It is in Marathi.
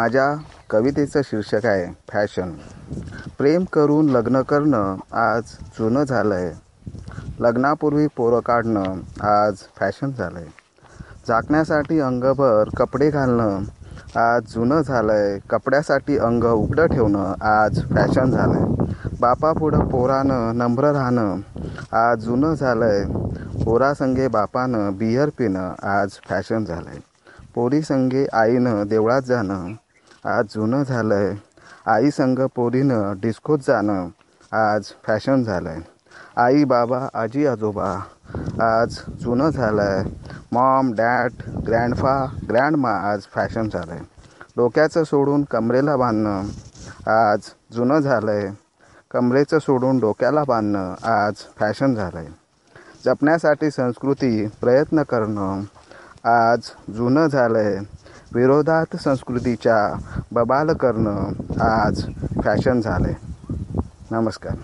माझ्या कवितेचं शीर्षक आहे फॅशन. प्रेम करून लग्न करणं आज जुनं झालं आहे लग्नापूर्वी पोरं काढणं आज फॅशन झालं आहे झाकण्यासाठी अंगभर कपडे घालणं आज जुनं झालं आहे कपड्यासाठी अंग उघडं ठेवणं आज फॅशन झालं आहे बापापुढं पोरानं नम्र राहणं आज जुनं झालं आहे पोरासंगे बापानं बियर पिणं आज फॅशन झालं आहे पोरीसंगे आईनं देवळात जाणं आज जुनं झालं आहे आई संग पोरीनं डिस्कोत जाणं आज फॅशन झालं आहे आई बाबा आजी आजोबा आज जुनं झालं आहे मॉम डॅड ग्रँडफा ग्रँडमा आज फॅशन झालं आहे डोक्याचं सोडून कमरेला बांधणं आज जुनं झालं आहे कमरेचं सोडून डोक्याला बांधणं आज फॅशन झालं आहे जपण्यासाठी संस्कृती प्रयत्न करणं आज जुनं झालं आहे विरोधात संस्कृतीच्या बबाल करणं आज फॅशन झालं आहे नमस्कार.